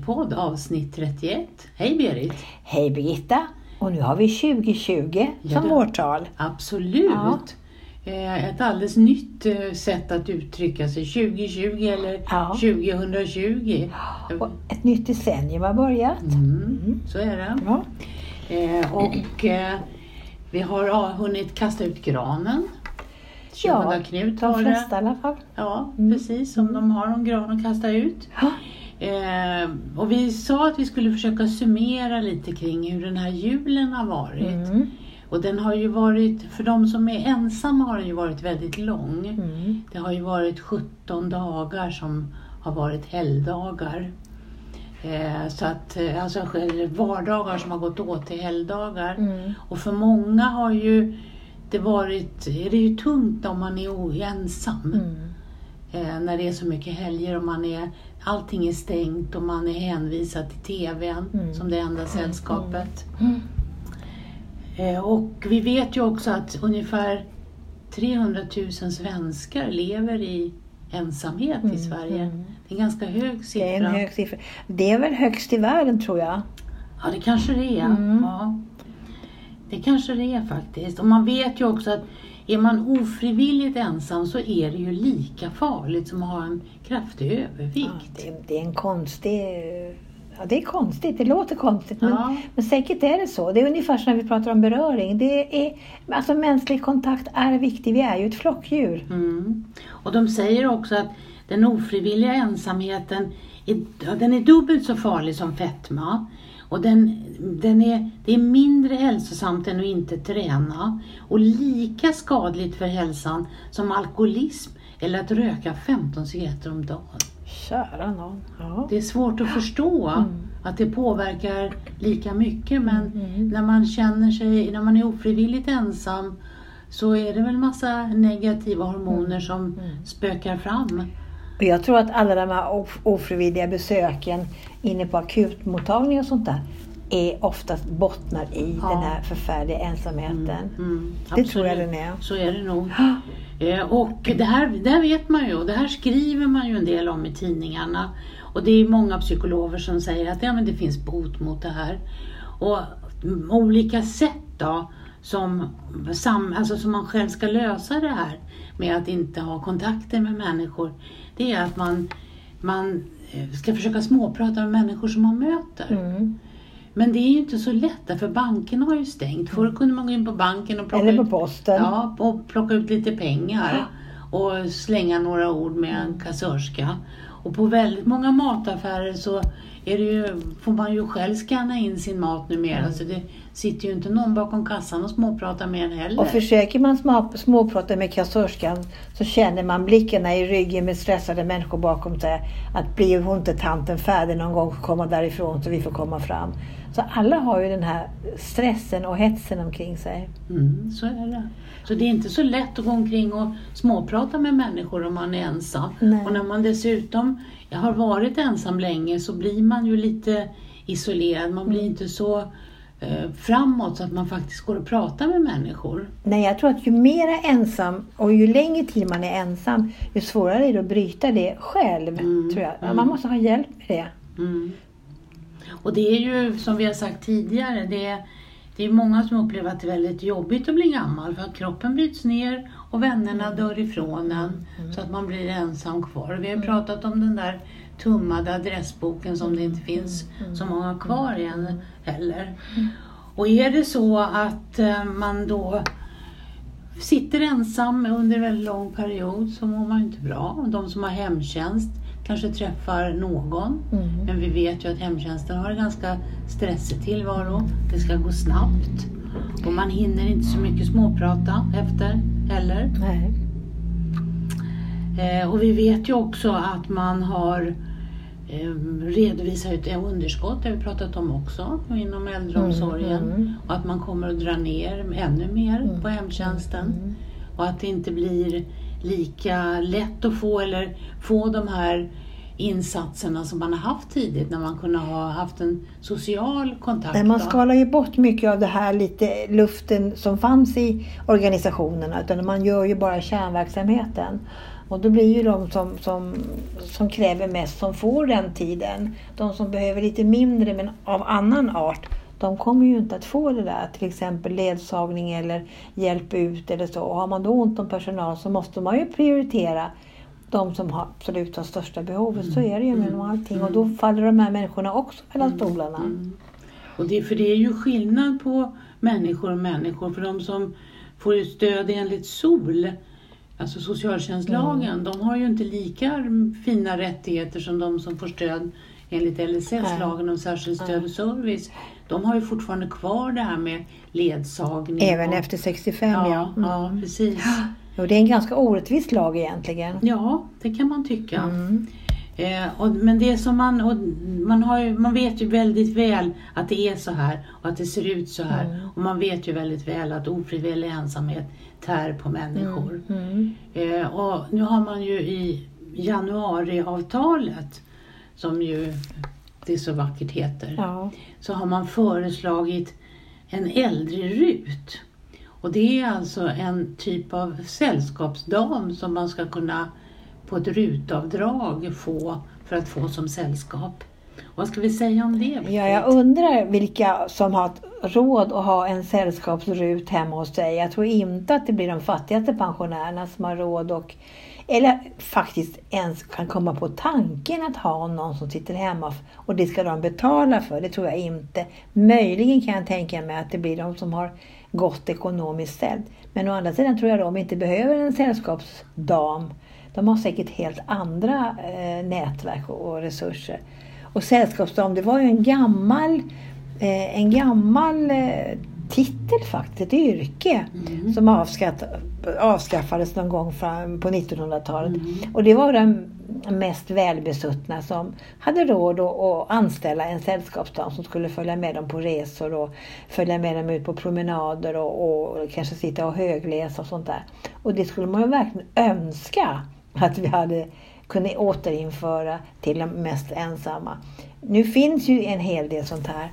Äldrepodd avsnitt 31. Hej Berit! Hej Birgitta! Och nu har vi 2020 Ja, som det- årtal. Absolut! Ja. Eh, Ett alldeles nytt eh, sätt att uttrycka sig. 2020 eller Ja. 2020. Och ett nytt decennium har börjat. Mm, så är det. Ja. Eh, Och vi har ja, hunnit kasta ut granen. Ja, 20 Knut De har det. flesta i alla fall. Ja, Mm. precis. Om de har någon gran att kasta ut. Eh, och vi sa att vi skulle försöka summera lite kring hur den här julen har varit. Mm. Och den har ju varit, för de som är ensamma har den ju varit väldigt lång. Mm. Det har ju varit 17 dagar som har varit helgdagar. Eh, så att, eh, alltså vardagar som har gått åt till helgdagar. Mm. Och för många har ju det varit, det är ju tungt om man är ensam. Mm. Eh, när det är så mycket helger och man är, allting är stängt och man är hänvisad till TVn Mm. som det enda sällskapet. Mm. Eh, och vi vet ju också att ungefär 300 000 svenskar lever i ensamhet i Mm, Sverige. mm. Det är en ganska hög siffra. Det är en hög siffra. Det är väl högst i världen tror jag. Ja, det kanske det är. Mm. Ja. Det kanske det är faktiskt. Och man vet ju också att är man ofrivilligt ensam så är det ju lika farligt som att ha en kraftig Ja, övervikt. det, det är en konstig... Ja, det är konstigt. Det låter konstigt. Men, Ja. men säkert är det så. Det är ungefär som när vi pratar om beröring. Det är, alltså mänsklig kontakt är viktig. Vi är ju ett flockdjur. Mm. Och de säger också att den ofrivilliga ensamheten är, ja, den är dubbelt så farlig som fetma. Och den, den är, det är mindre hälsosamt än att inte träna och lika skadligt för hälsan som alkoholism eller att röka 15 cigaretter om dagen. Kära någon. Ja. Det är svårt att förstå Mm. att det påverkar lika mycket men Mm. när man känner sig, när man är ofrivilligt ensam så är det väl massa negativa hormoner som Mm. spökar fram. Och jag tror att alla de här of- ofrivilliga besöken inne på akutmottagningar och sånt där är oftast bottnar i Ja. den här förfärliga ensamheten. Mm, Det tror jag absolut. den är. Så är det nog. Eh, Och det här, det här vet man ju och det här skriver man ju en del om i tidningarna. Och det är många psykologer som säger att ja, men det finns bot mot det här. Och mm, olika sätt då som, sam, alltså som man själv ska lösa det här med att inte ha kontakter med människor. Det är att man, man eh, ska försöka småprata med människor som man möter. Mm. Men det är ju inte så lätt därför bankerna har ju stängt. Förr kunde man gå in på banken och plocka Eller på ut posten. Ja, och plocka ut lite pengar och slänga några ord med en kassörska. Och på väldigt många mataffärer så är det ju, får man ju själv scanna in sin mat numera. Mm. Så det sitter ju inte någon bakom kassan och småpratar med en heller. Och försöker man små- småprata med kassörskan så känner man blickarna i ryggen med stressade människor bakom sig. Att blir hon inte tanten färdig någon gång och komma därifrån så vi får komma fram. Så alla har ju den här stressen och hetsen omkring sig. Mm, så är det. Så det är inte så lätt att gå omkring och småprata med människor om man är ensam. Nej. Och när man dessutom har varit ensam länge så blir man ju lite isolerad. Man blir inte så eh, framåt så att man faktiskt går och pratar med människor. Nej, jag tror att ju mera ensam och ju längre tid man är ensam, ju svårare är det att bryta det själv. Mm, tror jag. mm. Man måste ha hjälp med det. Mm. Och det är ju som vi har sagt tidigare, det är, det är många som upplever att det är väldigt jobbigt att bli gammal för att kroppen bryts ner och vännerna dör ifrån en så att man blir ensam kvar. Vi har ju pratat om den där tummade adressboken som det inte finns så många kvar igen heller. Och är det så att eh, man då sitter ensam under en väldigt lång period så mår man inte bra. Och De som har hemtjänst kanske träffar någon. Mm. Men vi vet ju att hemtjänsten har en ganska stressig tillvaro. Det ska gå snabbt. Och man hinner inte så mycket småprata efter heller. Nej. Eh, och vi vet ju också att man har eh, redovisat ett underskott, det har vi pratat om också, inom äldreomsorgen. Mm, mm. Och att man kommer att dra ner ännu mer Mm. på hemtjänsten. Mm. Och att det inte blir lika lätt att få eller få de här insatserna som man har haft tidigt när man kunde ha haft en social kontakt. Nej, man skalar ju bort mycket av det här lite luften som fanns i organisationerna utan man gör ju bara kärnverksamheten. Och då blir ju de som, som, som kräver mest som får den tiden. De som behöver lite mindre men av annan art de kommer ju inte att få det där, till exempel ledsagning eller hjälp ut eller så. Och har man då ont om personal så måste man ju prioritera de som har absolut har största behovet. Så är det ju med allting och då faller de här människorna också mellan stolarna. Mm. Och det, för det är ju skillnad på människor och människor. För de som får stöd enligt SOL, alltså socialtjänstlagen, de har ju inte lika fina rättigheter som de som får stöd enligt LSS, lagen om särskilt stöd och service. De har ju fortfarande kvar det här med ledsagning. Även och, efter 65 ja. ja. Mm. Ja, precis. Och det är en ganska orättvis lag egentligen. Ja, det kan man tycka. Mm. Eh, och, men det som man, och man, har ju, man vet ju väldigt väl att det är så här och att det ser ut så här. Mm. Och man vet ju väldigt väl att ofrivillig ensamhet tär på människor. Mm. Eh, och nu har man ju i januariavtalet, som ju det så vackert heter, Ja. så har man föreslagit en äldre-RUT. Och det är alltså en typ av sällskapsdam som man ska kunna på ett rutavdrag få för att få som sällskap. Vad ska vi säga om det? Ja, jag undrar vilka som har råd att ha en sällskapsrut hemma hos sig. Jag tror inte att det blir de fattigaste pensionärerna som har råd och eller faktiskt ens kan komma på tanken att ha någon som sitter hemma och det ska de betala för. Det tror jag inte. Möjligen kan jag tänka mig att det blir de som har gott ekonomiskt ställt. Men å andra sidan tror jag de inte behöver en sällskapsdam. De har säkert helt andra eh, nätverk och, och resurser. Och sällskapsdam, det var ju en gammal, eh, en gammal eh, titel faktiskt, ett yrke Mm. som avskatt, avskaffades någon gång fram på 1900-talet. Mm. Och det var de mest välbesuttna som hade råd att, anställa en sällskapsdam som skulle följa med dem på resor och följa med dem ut på promenader och, och kanske sitta och högläsa och sånt där. Och det skulle man ju verkligen önska att vi hade kunnat återinföra till de mest ensamma. Nu finns ju en hel del sånt här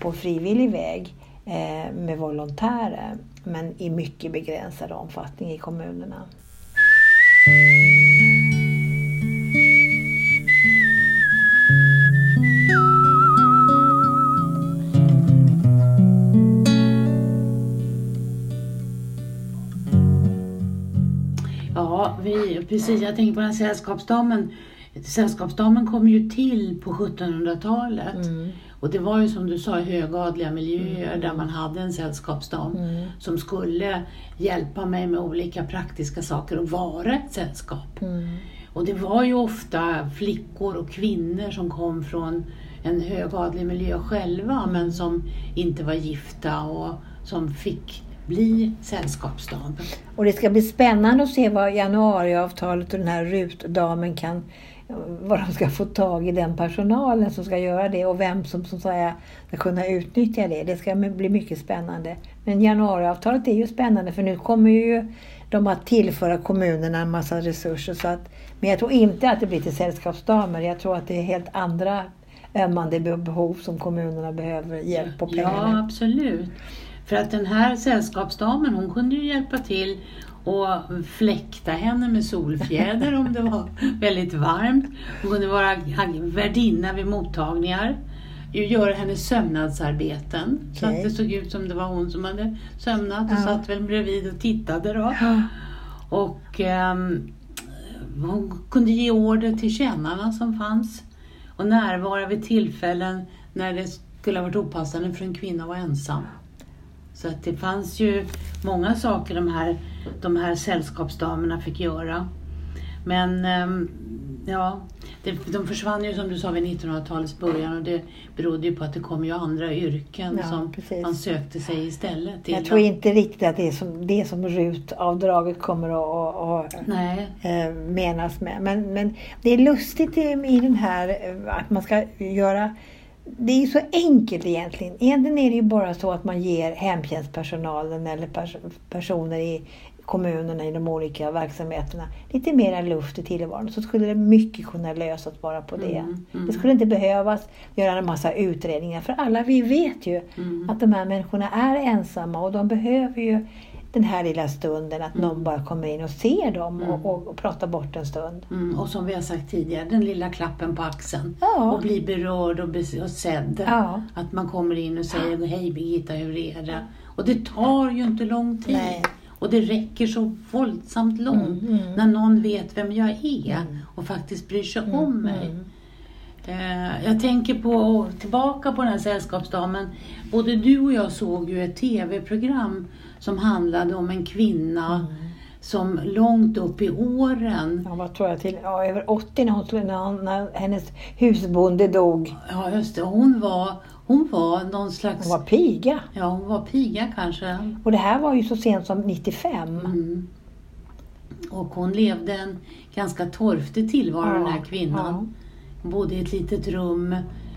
på frivillig väg Eh, med volontärer men i mycket begränsad omfattning i kommunerna. Ja, vi, precis. Jag tänker på den här sällskapsdamen. Sällskapsdamen kom ju till på 1700-talet. Mm. Och det var ju som du sa högadliga miljöer där man hade en sällskapsdam Mm. som skulle hjälpa mig med olika praktiska saker och vara ett sällskap. Mm. Och det var ju ofta flickor och kvinnor som kom från en högadlig miljö själva men som inte var gifta och som fick bli sällskapsdam. Och det ska bli spännande att se vad januariavtalet och den här rutdamen kan vad de ska få tag i den personalen som ska göra det och vem som, som säga, ska kunna utnyttja det. Det ska bli mycket spännande. Men januariavtalet är ju spännande för nu kommer ju de att tillföra kommunerna en massa resurser. Så att, men jag tror inte att det blir till sällskapsdamer. Jag tror att det är helt andra ömmande behov som kommunerna behöver hjälp och pengar Ja, absolut. För att den här sällskapsdamen hon kunde ju hjälpa till och fläkta henne med solfjäder om det var väldigt varmt. Hon kunde vara värdinna vid mottagningar. Göra hennes sömnadsarbeten. Så Okej. att det såg ut som det var hon som hade sömnat och Ja. satt väl bredvid och tittade då. Ja. Och ehm, hon kunde ge order till tjänarna som fanns och närvara vid tillfällen när det skulle ha varit opassande för en kvinna att vara ensam. Så att det fanns ju många saker de här, de här sällskapsdamerna fick göra. Men ehm, ja, de försvann ju som du sa vid 1900-talets början och det berodde ju på att det kom ju andra yrken Ja, som precis. man sökte sig istället till. Jag tror inte riktigt att det är som, det som RUT-avdraget kommer att, att, Nej, eh, menas med. Men, men det är lustigt i, i den här eh, att man ska göra det är ju så enkelt egentligen. Egentligen är det ju bara så att man ger hemtjänstpersonalen eller pers personer i kommunerna i de olika verksamheterna lite mera luft i tillvaron så skulle det mycket kunna lösas bara på det. Mm, mm. Det skulle inte behövas göra en massa utredningar för alla vi vet ju Mm. att de här människorna är ensamma och de behöver ju den här lilla stunden att någon bara kommer in och ser dem och, och, och pratar bort en stund. Mm, och som vi har sagt tidigare, den lilla klappen på axeln. Ja. Och bli berörd och, bes- och sedd. Ja. Att man kommer in och säger Hej Birgitta, hur är det? Och det tar ju inte lång tid. Nej. Och det räcker så våldsamt långt Mm, mm. när någon vet vem jag är och faktiskt bryr sig om mig. Mm. Eh, jag tänker på, tillbaka på den här sällskapsdamen. Både du och jag såg ju ett tv-program som handlade om en kvinna Mm. som långt upp i åren Ja, vad tror jag till? Ja, över 80 när, hon, när, hon, när hennes husbonde dog. Ja, just det. Hon var, hon var någon slags... Hon var piga. Ja, hon var piga kanske. Och det här var ju så sent som 95. Mm. Och hon levde en ganska torftig tillvaro, den här kvinnan. Hon bodde i ett litet rum,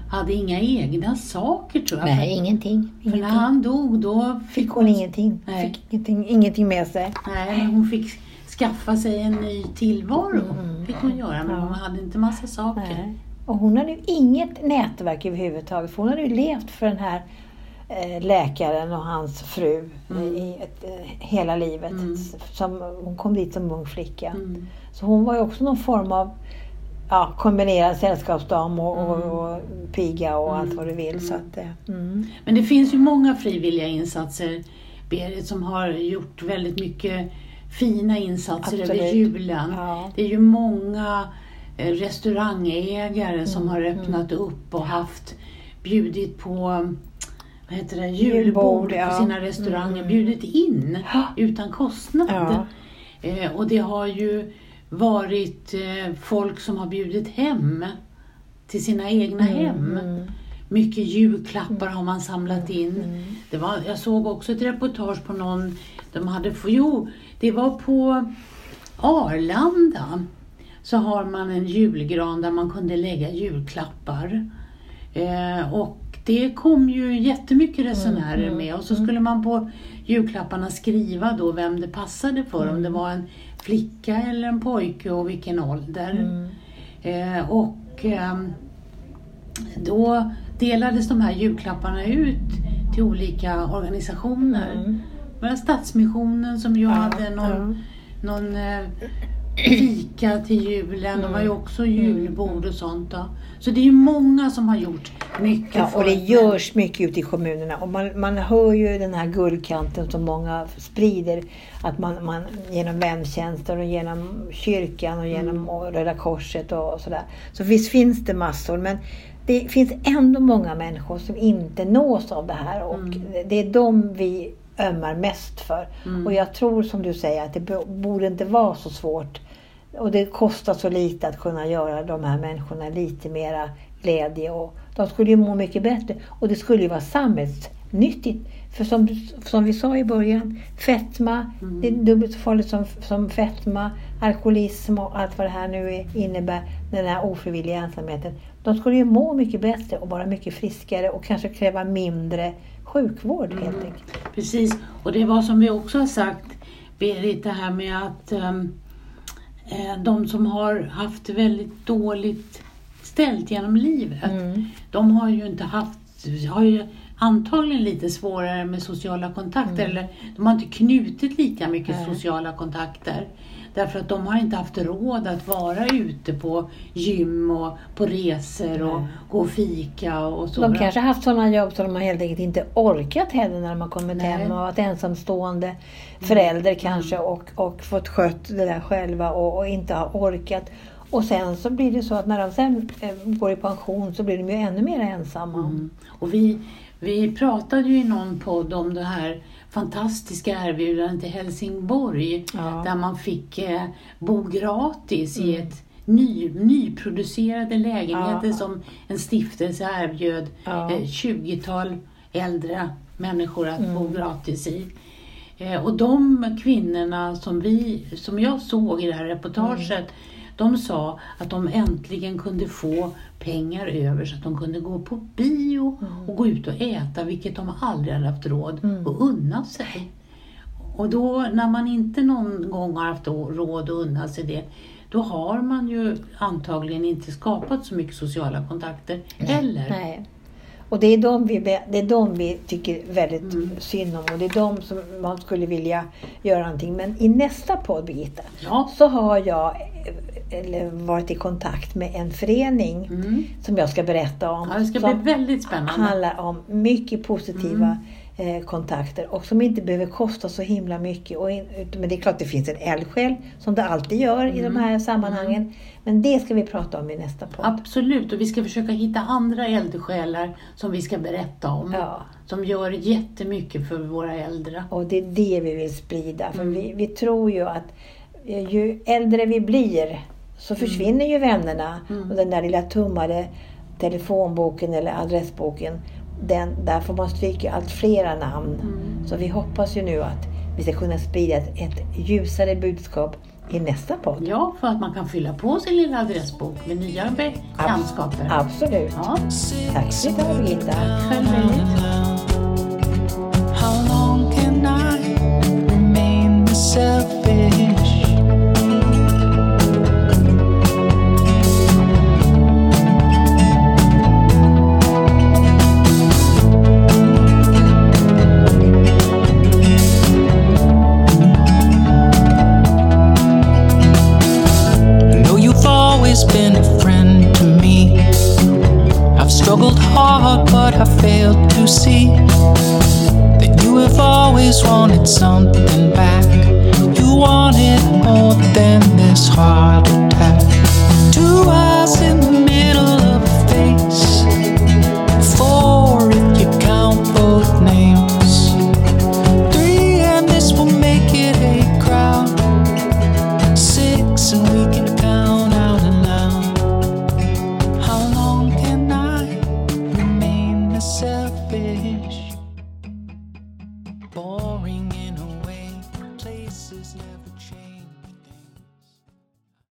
hade inga egna saker tror jag. Nej, ingenting. För när ingenting. han dog då Fick hon ingenting. Nej. Fick ingenting, ingenting med sig. Nej, hon fick skaffa sig en ny tillvaro. Mm. Fick hon göra, men Ja. hon hade inte massa saker. Nej. Och hon hade ju inget nätverk överhuvudtaget. För hon hade ju levt för den här eh, läkaren och hans fru Mm. i ett, eh, hela livet. Mm. Som, hon kom dit som ung flicka. Mm. Så hon var ju också någon form av ja, kombinerad sällskapsdam och, och, Mm. och piga och Mm. allt vad du vill. Så att, eh, mm. Men det finns ju många frivilliga insatser, Berit, som har gjort väldigt mycket fina insatser över Absolut. julen. Ja. Det är ju många eh, restaurangägare som Mm, har mm. öppnat upp och haft bjudit på vad heter det, Julbord, ja. på sina restauranger, Mm. bjudit in utan kostnad. Ja. Eh, och det har ju varit eh, folk som har bjudit hem till sina egna hem. Mm. Mycket julklappar har man samlat in. Mm. Det var, jag såg också ett reportage på någon, de hade, jo, det var på Arlanda. Så har man en julgran där man kunde lägga julklappar. Eh, och det kom ju jättemycket resenärer Mm, med och så skulle man på julklapparna skriva då vem det passade för. Om det var en flicka eller en pojke och vilken ålder. Mm. Eh, och ehm, då delades de här julklapparna ut till olika organisationer. Mm. Var Stadsmissionen som ju Ja, hade någon, någon eh, fika till julen. Det var ju också julbord och sånt. Då. Så det är ju många som har gjort mycket Ja, och det görs mycket ute i kommunerna. Och man, man hör ju den här guldkanten som många sprider. Att man, man genom väntjänster och genom kyrkan och genom Mm. och Röda Korset och, sådär. Så visst finns det massor. Men det finns ändå många människor som inte nås av det här. Och Mm. det är de vi ömmar mest för. Mm. Och jag tror som du säger att det bo- borde inte vara så svårt. Och det kostar så lite att kunna göra de här människorna lite mera glädje. Och de skulle ju må mycket bättre. Och det skulle ju vara samhällsnyttigt. För som, som vi sa i början, fetma, Mm. det är dubbelt så farligt som, som fetma, alkoholism och allt vad det här nu är- innebär, den här ofrivilliga ensamheten. De skulle ju må mycket bättre och vara mycket friskare och kanske kräva mindre sjukvård helt Mm. enkelt. Precis, och det var som vi också har sagt Berit, det här med att eh, de som har haft väldigt dåligt ställt genom livet, Mm. de har ju inte haft, har ju antagligen lite svårare med sociala kontakter, Mm. eller de har inte knutit lika mycket Nej. sociala kontakter. Därför att de har inte haft råd att vara ute på gym och på resor och Nej. gå och fika och så. De kanske har haft sådana jobb så de har helt enkelt inte orkat heller när de har kommit Nej. hem och varit ensamstående förälder kanske och, och fått skött det där själva och, och inte har orkat. Och sen så blir det så att när de sen eh, går i pension så blir de ju ännu mer ensamma. Mm. Och vi, vi pratade ju i någon podd om det här fantastiska erbjudandet i Helsingborg Ja. där man fick eh, bo gratis i Mm. ett ny, nyproducerade lägenheter Ja. som en stiftelse erbjöd Ja. eh, 20-tal äldre människor att bo Mm. gratis i. Eh, och de kvinnorna som, vi, som jag såg i det här reportaget, Mm. De sa att de äntligen kunde få pengar över så att de kunde gå på bio och gå ut och äta, vilket de aldrig hade haft råd Mm. att unna sig. Och då när man inte någon gång har haft råd att unna sig det, då har man ju antagligen inte skapat så mycket sociala kontakter heller. Nej. Och det är de vi, det är de vi tycker väldigt Mm. synd om och det är de som man skulle vilja göra någonting. Men i nästa podd, Birgitta, Ja. så har jag eller, varit i kontakt med en förening Mm. som jag ska berätta om. Ja, det ska som bli väldigt spännande. handlar om mycket positiva eh, kontakter och som inte behöver kosta så himla mycket. Och men det är klart det finns en eldsjäl som det alltid gör i de här sammanhangen. Men det ska vi prata om i nästa podd. Absolut, och vi ska försöka hitta andra eldsjälar som vi ska berätta om. Ja. Som gör jättemycket för våra äldre. Och det är det vi vill sprida. För Mm. vi, vi tror ju att ju äldre vi blir så försvinner ju vännerna. Mm. Och den där lilla tummade telefonboken eller adressboken, den, där får man stryka allt flera namn. Mm. Så vi hoppas ju nu att vi ska kunna sprida ett, ett ljusare budskap i nästa podd. Ja, för att man kan fylla på sin lilla adressbok med nya bekantskaper. Absolut. Ja, Tack för idag Birgitta. själv